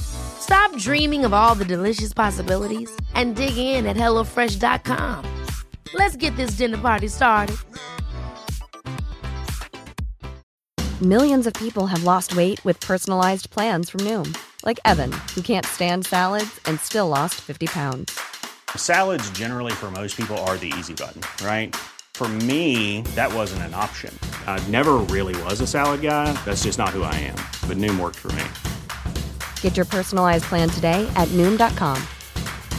Stop dreaming of all the delicious possibilities and dig in at HelloFresh.com. Let's get this dinner party started. Millions of people have lost weight with personalized plans from Noom, like Evan, who can't stand salads and still lost 50 pounds. Salads, generally, for most people, are the easy button, right? For me, that wasn't an option. I never really was a salad guy. That's just not who I am. But Noom worked for me. Get your personalized plan today at Noom.com.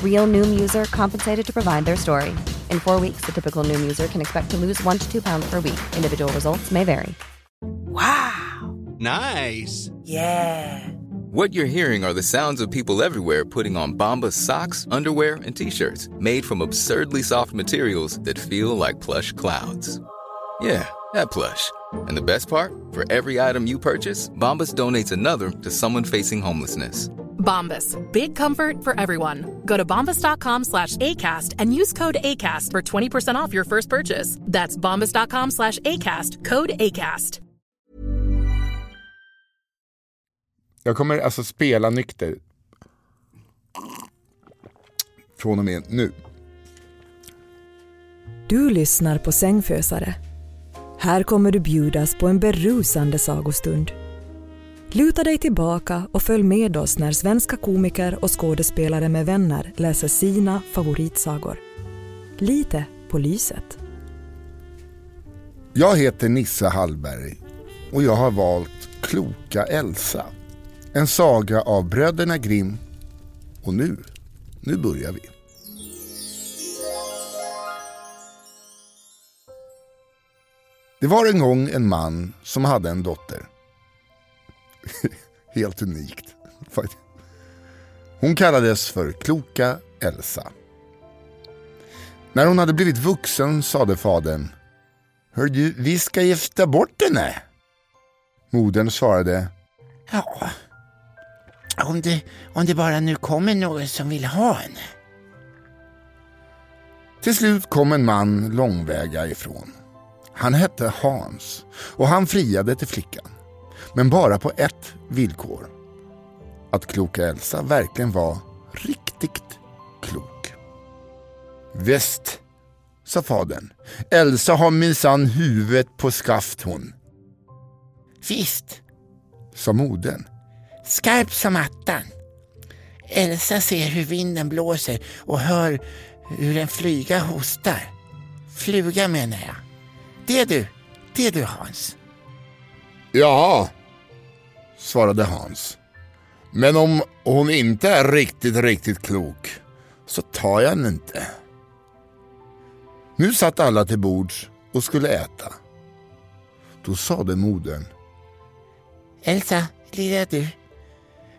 Real Noom user compensated to provide their story. In four weeks, the typical Noom user can expect to lose one to two pounds per week. Individual results may vary. Wow. Nice. Yeah. What you're hearing are the sounds of people everywhere putting on Bombas socks, underwear, and t-shirts made from absurdly soft materials that feel like plush clouds. Yeah, that plush. And the best part? For every item you purchase, Bombas donates another to someone facing homelessness. Bombas. Big comfort for everyone. Go to bombas.com slash ACAST and use code ACAST for 20% off your first purchase. That's bombas.com slash ACAST. Code ACAST. Jag kommer alltså spela nykter. Från och med nu. Du lyssnar på Sängfösare. Här kommer du bjudas på en berusande sagostund. Luta dig tillbaka och följ med oss när svenska komiker och skådespelare med vänner läser sina favoritsagor. Lite på lyset. Jag heter Nisse Hallberg och jag har valt Kloka Elsa. En saga av bröderna Grimm. Och nu, nu börjar vi. Det var en gång en man som hade en dotter. Helt unikt. Hon kallades för Kloka Elsa. När hon hade blivit vuxen sade fadern Hör du, vi ska gifta bort henne. Modern svarade Ja, om det, om det bara nu kommer någon som vill ha henne. Till slut kom en man långväga ifrån. Han hette Hans och han friade till flickan. Men bara på ett villkor. Att kloka Elsa verkligen var riktigt klok. Väst, sa fadern. Elsa har minsann huvudet på skaft hon. Visst, sa modern. Skarp som attan. Elsa ser hur vinden blåser och hör hur en flyga hostar. Fluga menar jag. Det du, det du Hans. Ja, svarade Hans. Men om hon inte är riktigt, riktigt klok så tar jag henne inte. Nu satt alla till bords och skulle äta. Då sade modern. Elsa, lilla du.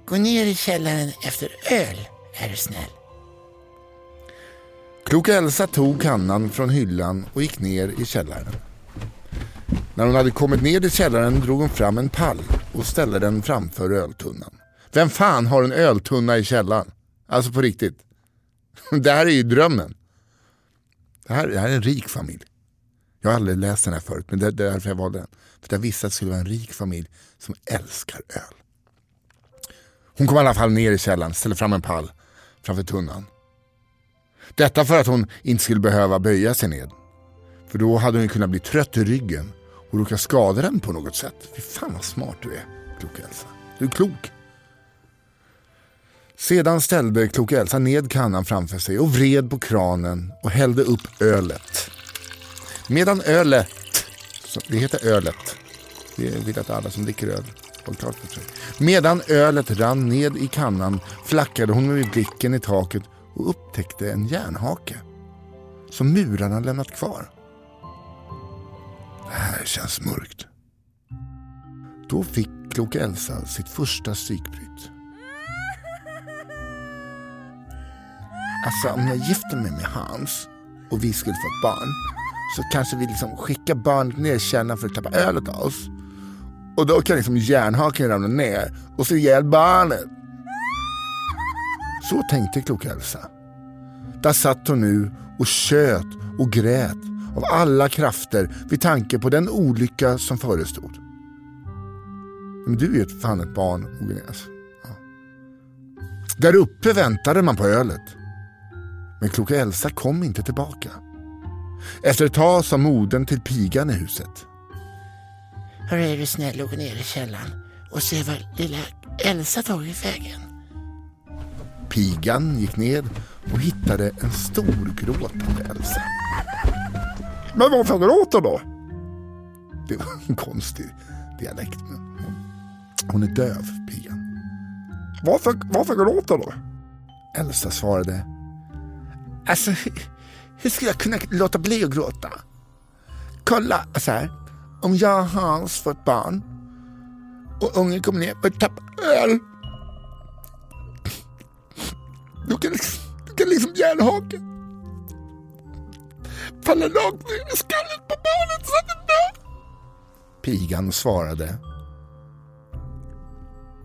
Gå ner i källaren efter öl, är du snäll. Kloka Elsa tog kannan från hyllan och gick ner i källaren. När hon hade kommit ner i källaren drog hon fram en pall och ställde den framför öltunnan. Vem fan har en öltunna i källaren? Alltså på riktigt. Det här är ju drömmen. Det här, det här är en rik familj. Jag har aldrig läst den här förut, men det, det är därför jag valde den. För jag visste att det skulle vara en rik familj som älskar öl. Hon kom i alla fall ner i källaren, ställde fram en pall framför tunnan. Detta för att hon inte skulle behöva böja sig ned. För då hade hon kunnat bli trött i ryggen och råka skada den på något sätt. Fy fan vad smart du är, kloka Elsa. Du är klok. Sedan ställde kloka Elsa ned kannan framför sig och vred på kranen och hällde upp ölet. Medan ölet, det heter ölet, Det vill jag att alla som dricker öl har klart för sig. Medan ölet rann ned i kannan flackade hon med blicken i taket och upptäckte en järnhake som murarna lämnat kvar. Det här känns mörkt. Då fick kloka Elsa sitt första psykbryt. Alltså om jag gifter mig med Hans och vi skulle få ett barn så kanske vi liksom skickar barnet ner i källaren för att tappa ölet av oss. Och då kan liksom järnhaken ramla ner och så ihjäl barnet. Så tänkte kloka Elsa. Där satt hon nu och tjöt och grät av alla krafter vid tanke på den olycka som förestod. Men du är ju fan ett barn, Ogräs. Ja. Där uppe väntade man på ölet. Men kloka Elsa kom inte tillbaka. Efter ett tag sa modern till pigan i huset. Hörru, är du snäll och gå ner i källaren och se var lilla Elsa tagit vägen. Pigan gick ned och hittade en stor gråtande Elsa. Men varför gråter då? Det var en konstig dialekt. Men hon är döv, pigan. Varför, varför gråter du? Elsa svarade. Alltså, hur skulle jag kunna låta bli att gråta? Kolla så här. Om jag och Hans får ett barn och ungen kommer ner och tappar öl. Då kan, liksom, då kan liksom järnhaken falla rakt ner i skallen på barnet så att det dör. Pigan svarade.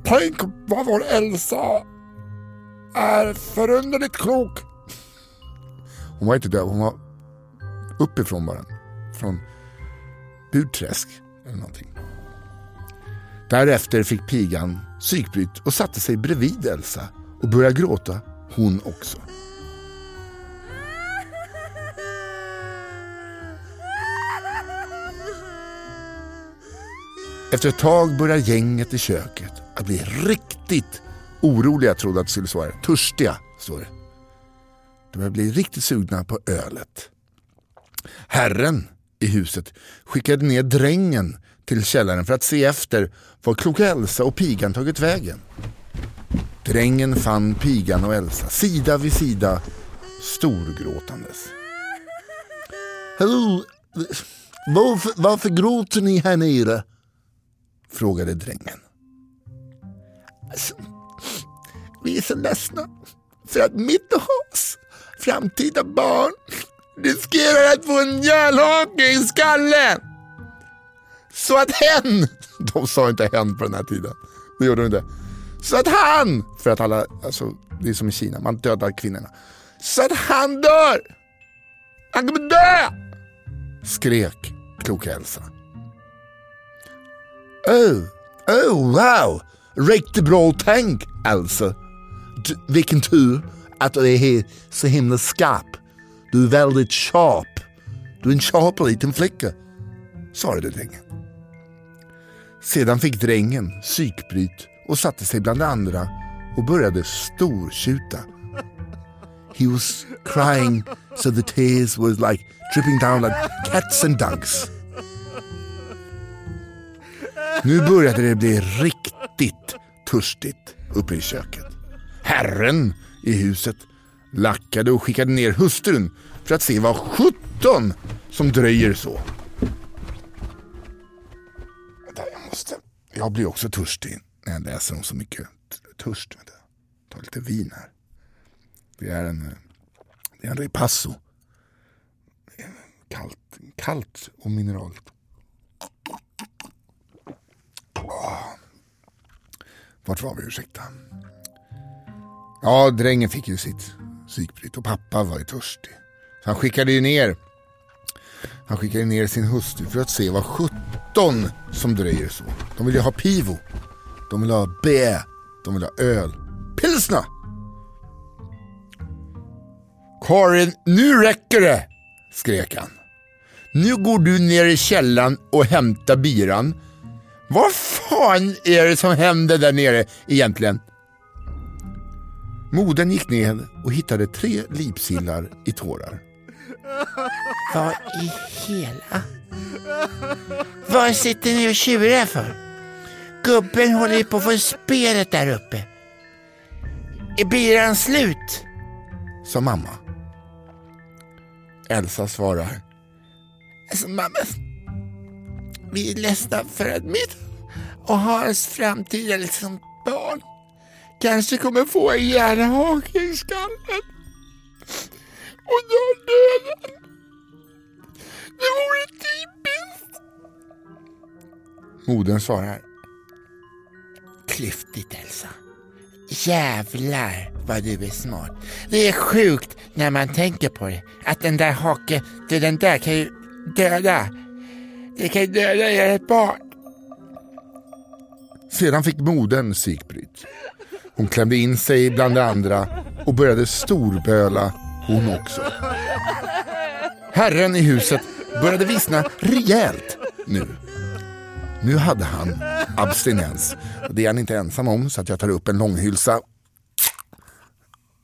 Tänk vad vår Elsa är förunderligt klok. Hon var inte döv, hon var uppifrån bara. Från Burträsk eller någonting. Därefter fick pigan psykbryt och satte sig bredvid Elsa och började gråta hon också. Efter ett tag börjar gänget i köket att bli riktigt oroliga trodde att det skulle svara. Törstiga, står det. De börjar bli riktigt sugna på ölet. Herren i huset skickade ner drängen till källaren för att se efter var kloka Elsa och pigan tagit vägen. Drängen fann pigan och Elsa sida vid sida storgråtandes. Hallå, varför, varför gråter ni här nere? Frågade drängen. Alltså, vi är så ledsna för att mitt och Hans framtida barn riskerar att få en järnhake i skallen. Så att hen, de sa inte hen på den här tiden, det gjorde de inte. Så att han, för att alla, alltså det är som i Kina, man dödar kvinnorna. Så att han dör. Han kommer dö! Skrek kloka Elsa. Oh, oh wow! Riktigt bra tänk alltså. Elsa. D vilken tur att du är så himla skarp. Du är väldigt sharp. Du är en sharp liten flicka. Svarade drängen. Sedan fick drängen psykbryt och satte sig bland andra och började stortjuta. He was crying so the tears was like dripping down like cats and dogs. Nu började det bli riktigt törstigt uppe i köket. Herren i huset lackade och skickade ner hustrun för att se vad sjutton som dröjer så. Jag, måste, jag blir också törstig när jag läser om så mycket törst. Ta lite vin här. Det är en, det är en ripasso. Kallt, kallt och mineralt. Vart var vi? Ursäkta. Ja, drängen fick ju sitt psykbryt och pappa var ju törstig. Så han skickade ju ner han skickade ner sin hustru för att se vad 17 som dröjer så. De vill ju ha pivo. De vill ha bä. De vill ha öl. Pilsna! Karin, nu räcker det! skrek han. Nu går du ner i källaren och hämtar biran. Vad fan är det som händer där nere egentligen? Moden gick ned och hittade tre lipsillar i tårar. Vad i hela Vad sitter ni och tjurar för? Gubben håller ju på att få spelet där uppe. Är biran slut? sa mamma. Elsa svarar. Alltså mamma, vi är ledsna för att mitt och Hans framtida liksom barn kanske kommer få en hjärnhake i skallen. Och då döden. Det vore typiskt. Modern svarar. Klyftigt Elsa. Jävlar vad du är smart. Det är sjukt när man tänker på det. Att den där haken, den där kan ju döda. Det kan ju döda ert barn. Sedan fick modern psykbryt. Hon klämde in sig bland de andra och började storböla hon också. Herren i huset började vissna rejält nu. Nu hade han abstinens. Det är han inte ensam om så att jag tar upp en långhylsa.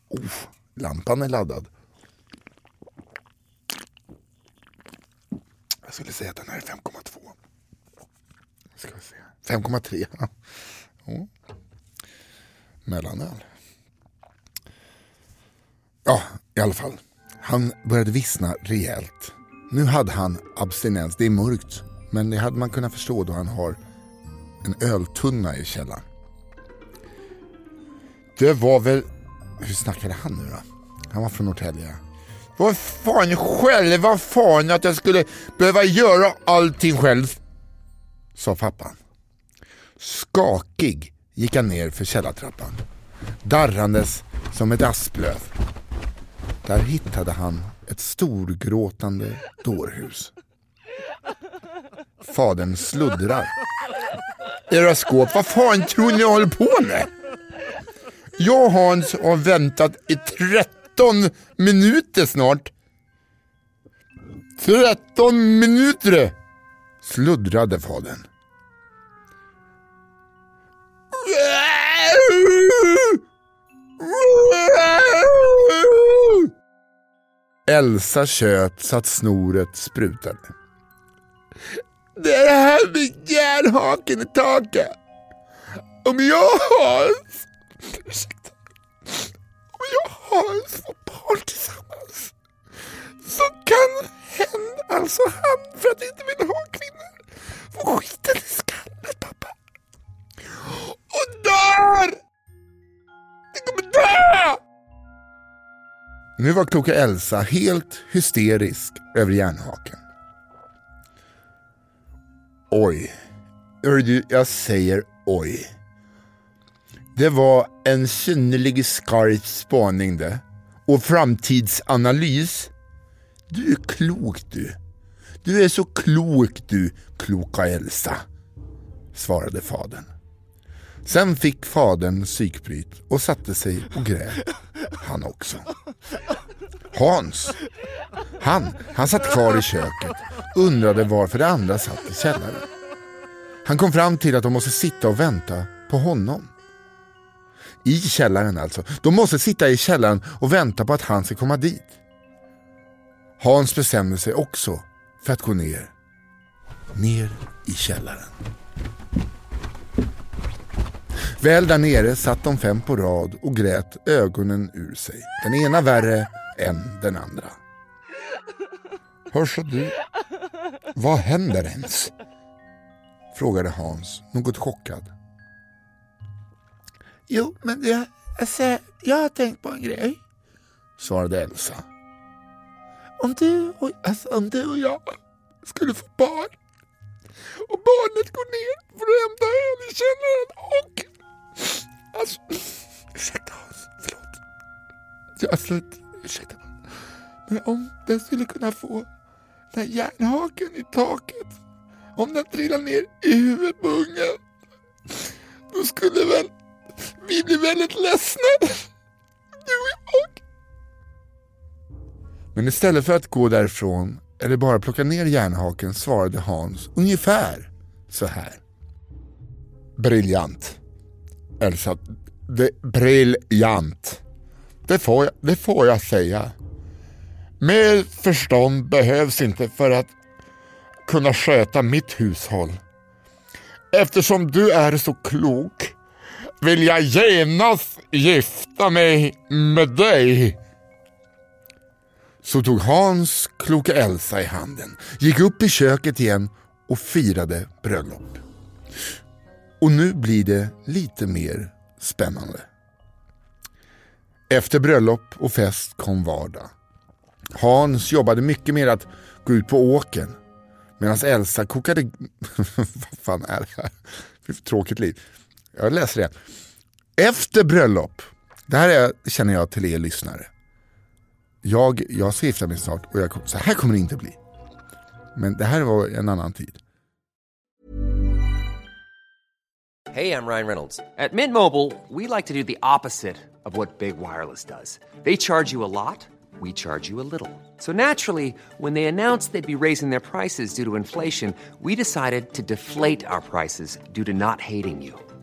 Oh, lampan är laddad. Jag skulle säga att den här är 5,2. Ska vi se. 5,3. Ja. Mellanöl. Ja, i alla fall. Han började vissna rejält. Nu hade han abstinens. Det är mörkt. Men det hade man kunnat förstå då han har en öltunna i källaren. Det var väl... Hur snackade han nu då? Han var från Norrtälje. Vad fan själva fan att jag skulle behöva göra allting själv. Sa pappan. Skakig gick han ner för källartrappan. Darrandes som ett asplöv. Där hittade han ett storgråtande dårhus. Fadern sluddrar. Era skåp, vad fan tror ni jag håller på med? Jag och Hans har väntat i 13 minuter snart. 13 minuter! Sluddrade fadern. Elsa tjöt så att snoret sprutade. Det är det här med järnhaken i taket. Om jag har... Ursäkta. Om jag har barn tillsammans så kan hen, alltså han, för att inte vill ha kvinnor, få skiten i skallen pappa. Och dör! Det kommer dö! Nu var kloka Elsa helt hysterisk över järnhaken. Oj. Hör du, jag säger oj. Det var en synnerligen skarp spaning det. Och framtidsanalys. Du är klok du. Du är så klok du, kloka Elsa. Svarade fadern. Sen fick fadern psykbryt och satte sig och grät. Han också. Hans. Han, han satt kvar i köket. Undrade varför de andra satt i källaren. Han kom fram till att de måste sitta och vänta på honom. I källaren alltså. De måste sitta i källaren och vänta på att han ska komma dit. Hans bestämde sig också för att gå ner. Ner i källaren. Väl där nere satt de fem på rad och grät ögonen ur sig. Den ena värre än den andra. Hörs du? Vad händer ens? Frågade Hans, något chockad. Jo, men jag, alltså, jag har tänkt på en grej. Svarade Elsa. Om du och, alltså, om du och jag skulle få barn och barnet går ner öl i källaren och... Alltså, ursäkta Hans, förlåt. Jag, alltså, ursäkta. Men om den skulle kunna få den här järnhaken i taket, om den trillar ner i huvudet på ungen, då skulle väl vi bli väldigt ledsna. Du och. Men istället för att gå därifrån eller bara plocka ner järnhaken svarade Hans ungefär så här. Briljant. Elsa, det, briljant. Det får, jag, det får jag säga. Mer förstånd behövs inte för att kunna sköta mitt hushåll. Eftersom du är så klok vill jag genast gifta mig med dig. Så tog Hans kloka Elsa i handen, gick upp i köket igen och firade bröllop. Och nu blir det lite mer spännande. Efter bröllop och fest kom vardag. Hans jobbade mycket med att gå ut på åken medan Elsa kokade... Vad fan är det här? Tråkigt liv. Jag läser det. Efter bröllop, det här är, känner jag till er lyssnare. Jag, jag ska gifta mig snart och jag, så här kommer det inte bli. Men det här var en annan tid. Hej, jag Ryan Reynolds. At Mint Mobile, we like to do the opposite of what Big Wireless does. They charge you a lot, we charge you a little. So naturally, when they announced they'd be raising their prices due to inflation, we decided to deflate our prices due to not hating you.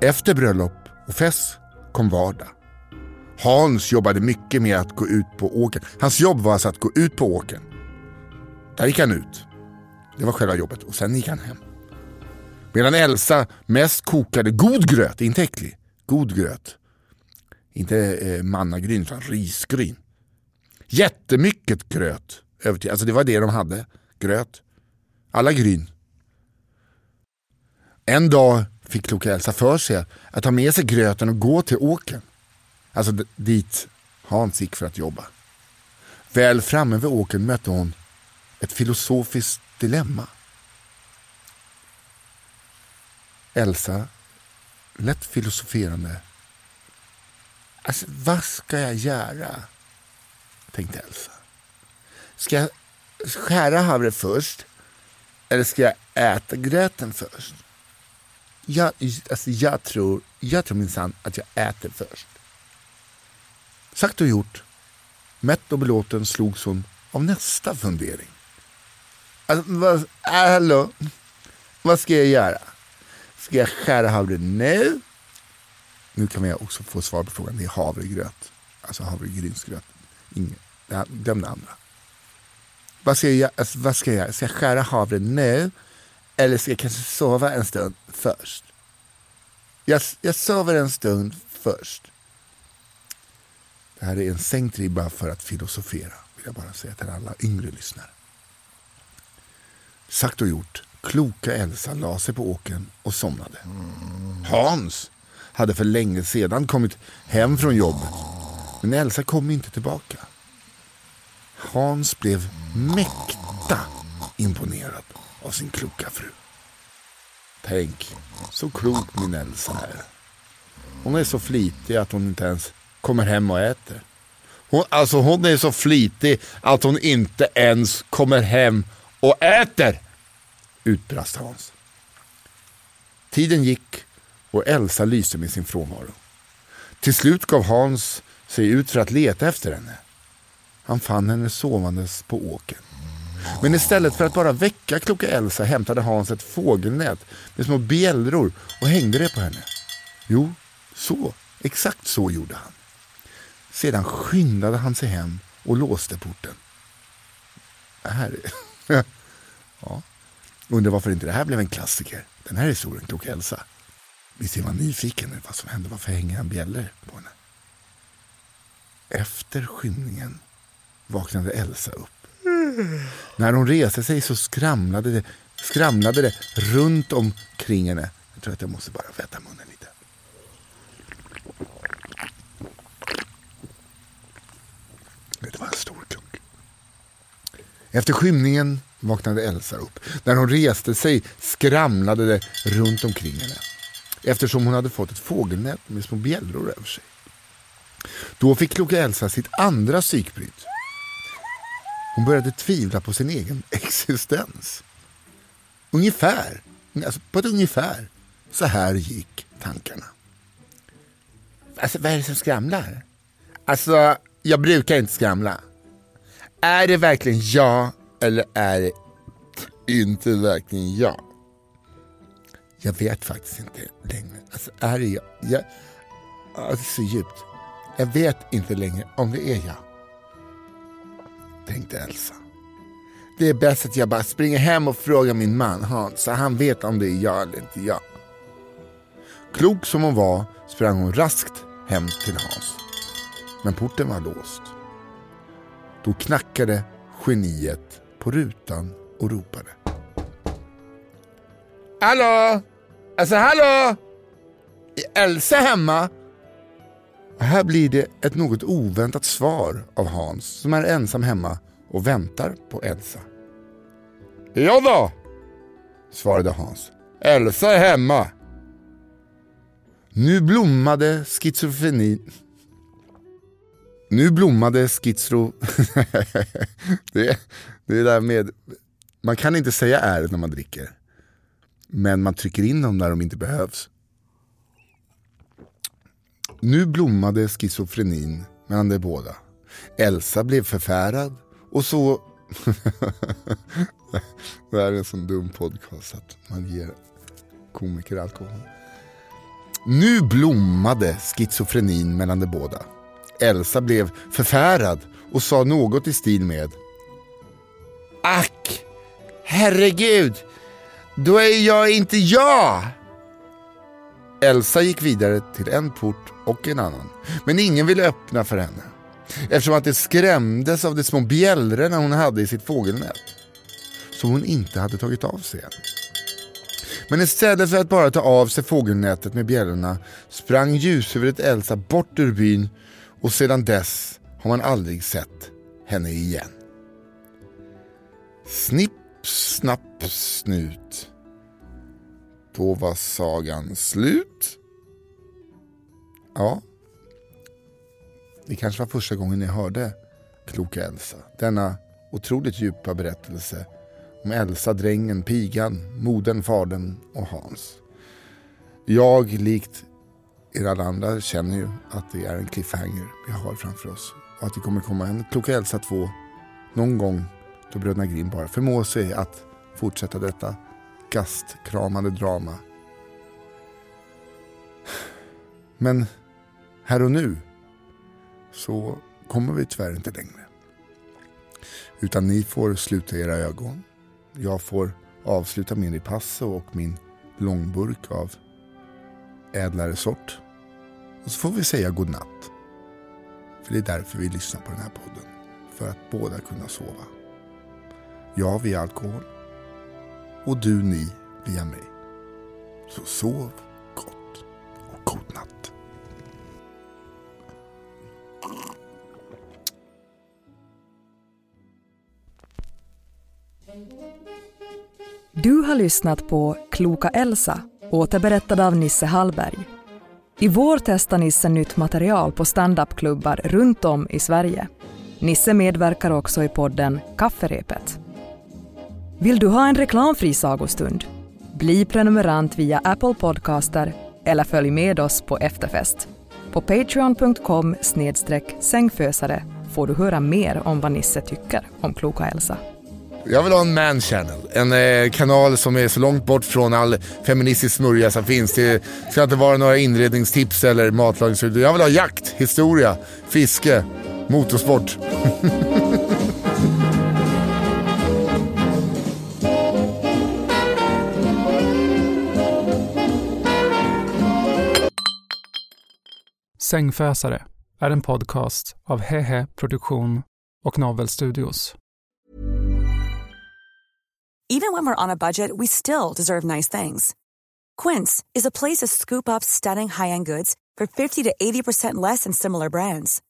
Efter bröllop och fest kom vardag. Hans jobbade mycket med att gå ut på åkern. Hans jobb var alltså att gå ut på åkern. Där gick han ut. Det var själva jobbet och sen gick han hem. Medan Elsa mest kokade god gröt, inte äcklig, god gröt. Inte eh, mannagryn utan risgryn. Jättemycket gröt. Alltså det var det de hade, gröt. Alla gryn. En dag fick kloka Elsa för sig att ta med sig gröten och gå till åken. Alltså dit Hans gick för att jobba. Väl framme vid åken mötte hon ett filosofiskt dilemma. Elsa, lätt filosoferande. Alltså, vad ska jag göra? Tänkte Elsa. Ska jag skära havre först? Eller ska jag äta gröten först? Jag, alltså jag tror, jag tror minsann att jag äter först. Sagt och gjort. Mätt och belåten slogs hon av nästa fundering. Alltså, vad, äh, hallå? Vad ska jag göra? Ska jag skära havre nu? Nu kan man också få svar på frågan. Det är havregröt. Alltså havregrynsgröt. Glöm det andra. Vad ska, jag, alltså, vad ska jag göra? Ska jag skära havre nu? Eller ska jag kanske sova en stund först? Jag, jag sover en stund först. Det här är en sänkt ribba för att filosofera. Vill jag bara säga till alla yngre lyssnare. Sagt och gjort. Kloka Elsa la sig på åken och somnade. Hans hade för länge sedan kommit hem från jobbet. Men Elsa kom inte tillbaka. Hans blev mäkta imponerad av sin kloka fru. Tänk, så klok min Elsa är. Hon är så flitig att hon inte ens kommer hem och äter. Hon, alltså hon är så flitig att hon inte ens kommer hem och äter. Utbrast Hans. Tiden gick och Elsa lyste med sin frånvaro. Till slut gav Hans sig ut för att leta efter henne. Han fann henne sovandes på åken. Men istället för att bara väcka kloka Elsa hämtade Hans ett fågelnät med små bjällror och hängde det på henne. Jo, så, exakt så gjorde han. Sedan skyndade han sig hem och låste porten. Det här är... ja. Undrar varför inte det här blev en klassiker. Den här historien, Kloka Elsa. Visst är man nyfiken på vad som hände? Varför hänger han bjällror på henne? Efter skymningen vaknade Elsa upp. När hon reste sig så skramlade det, skramlade det runt omkring henne. Jag tror att jag måste bara väta munnen lite. Det var en stor klunk. Efter skymningen vaknade Elsa upp. När hon reste sig skramlade det runt omkring henne. Eftersom hon hade fått ett fågelnät med små bjällror över sig. Då fick kloka Elsa sitt andra psykbryt. Hon började tvivla på sin egen existens. Ungefär, alltså på ett ungefär, så här gick tankarna. Alltså vad är det som skramlar? Alltså, jag brukar inte skramla. Är det verkligen jag eller är det inte verkligen jag? Jag vet faktiskt inte längre. Alltså är det jag? jag alltså, så djupt. Jag vet inte längre om det är jag. Tänkte Elsa. Det är bäst att jag bara springer hem och frågar min man Hans så han vet om det är jag eller inte jag. Klok som hon var sprang hon raskt hem till Hans. Men porten var låst. Då knackade geniet på rutan och ropade. Hallå! Alltså hallå! Är Elsa hemma? Här blir det ett något oväntat svar av Hans som är ensam hemma och väntar på Elsa. Ja då, svarade Hans. Elsa är hemma. Nu blommade schizofrenin. Nu blommade schizro... det, det är där med... Man kan inte säga är när man dricker. Men man trycker in dem när de inte behövs. Nu blommade schizofrenin mellan de båda. Elsa blev förfärad och så... det här är en sån dum podcast att man ger komiker alkohol. Nu blommade schizofrenin mellan de båda. Elsa blev förfärad och sa något i stil med Ack, herregud, då är jag inte jag. Elsa gick vidare till en port och en annan, men ingen ville öppna för henne eftersom att det skrämdes av de små bjällrorna hon hade i sitt fågelnät som hon inte hade tagit av sig än. Men istället för att bara ta av sig fågelnätet med bjällrorna sprang ljushuvudet Elsa bort ur byn och sedan dess har man aldrig sett henne igen. Snipp, snapp, snut. Då var sagan slut. Ja. Det kanske var första gången ni hörde Kloka Elsa. Denna otroligt djupa berättelse om Elsa, drängen, pigan, modern, fadern och Hans. Jag, likt er alla andra, känner ju att det är en cliffhanger vi har framför oss. Och att det kommer komma en Kloka Elsa 2 någon gång då bröderna Grimm bara förmår sig att fortsätta detta gastkramande drama. Men här och nu så kommer vi tyvärr inte längre. Utan ni får sluta era ögon. Jag får avsluta min ripasso och min långburk av ädlare sort. Och så får vi säga godnatt. För det är därför vi lyssnar på den här podden. För att båda kunna sova. Jag via alkohol. Och du, ni via mig. Så sov gott och god natt. Du har lyssnat på Kloka Elsa, återberättad av Nisse Hallberg. I vår testar Nisse nytt material på standupklubbar runt om i Sverige. Nisse medverkar också i podden Kafferepet. Vill du ha en reklamfri sagostund? Bli prenumerant via Apple Podcaster eller följ med oss på efterfest. På patreon.com sängfösare får du höra mer om vad Nisse tycker om Kloka Elsa. Jag vill ha en man channel. En eh, kanal som är så långt bort från all feministisk smörja som finns. Det ska inte vara några inredningstips eller matlagningsrutiner. Jag vill ha jakt, historia, fiske, motorsport. Sängfösare är en podcast av Hehe Produktion och Novel Studios. Even when we're on a budget we still deserve nice things. Quince is a place to scoop up stunning high-end goods for 50 to 80% less than similar brands.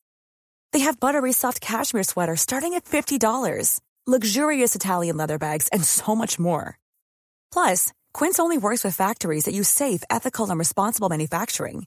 They have buttery soft cashmere sweaters starting at $50, luxurious Italian leather bags, and so much more. Plus, Quince only works with factories that use safe, ethical, and responsible manufacturing.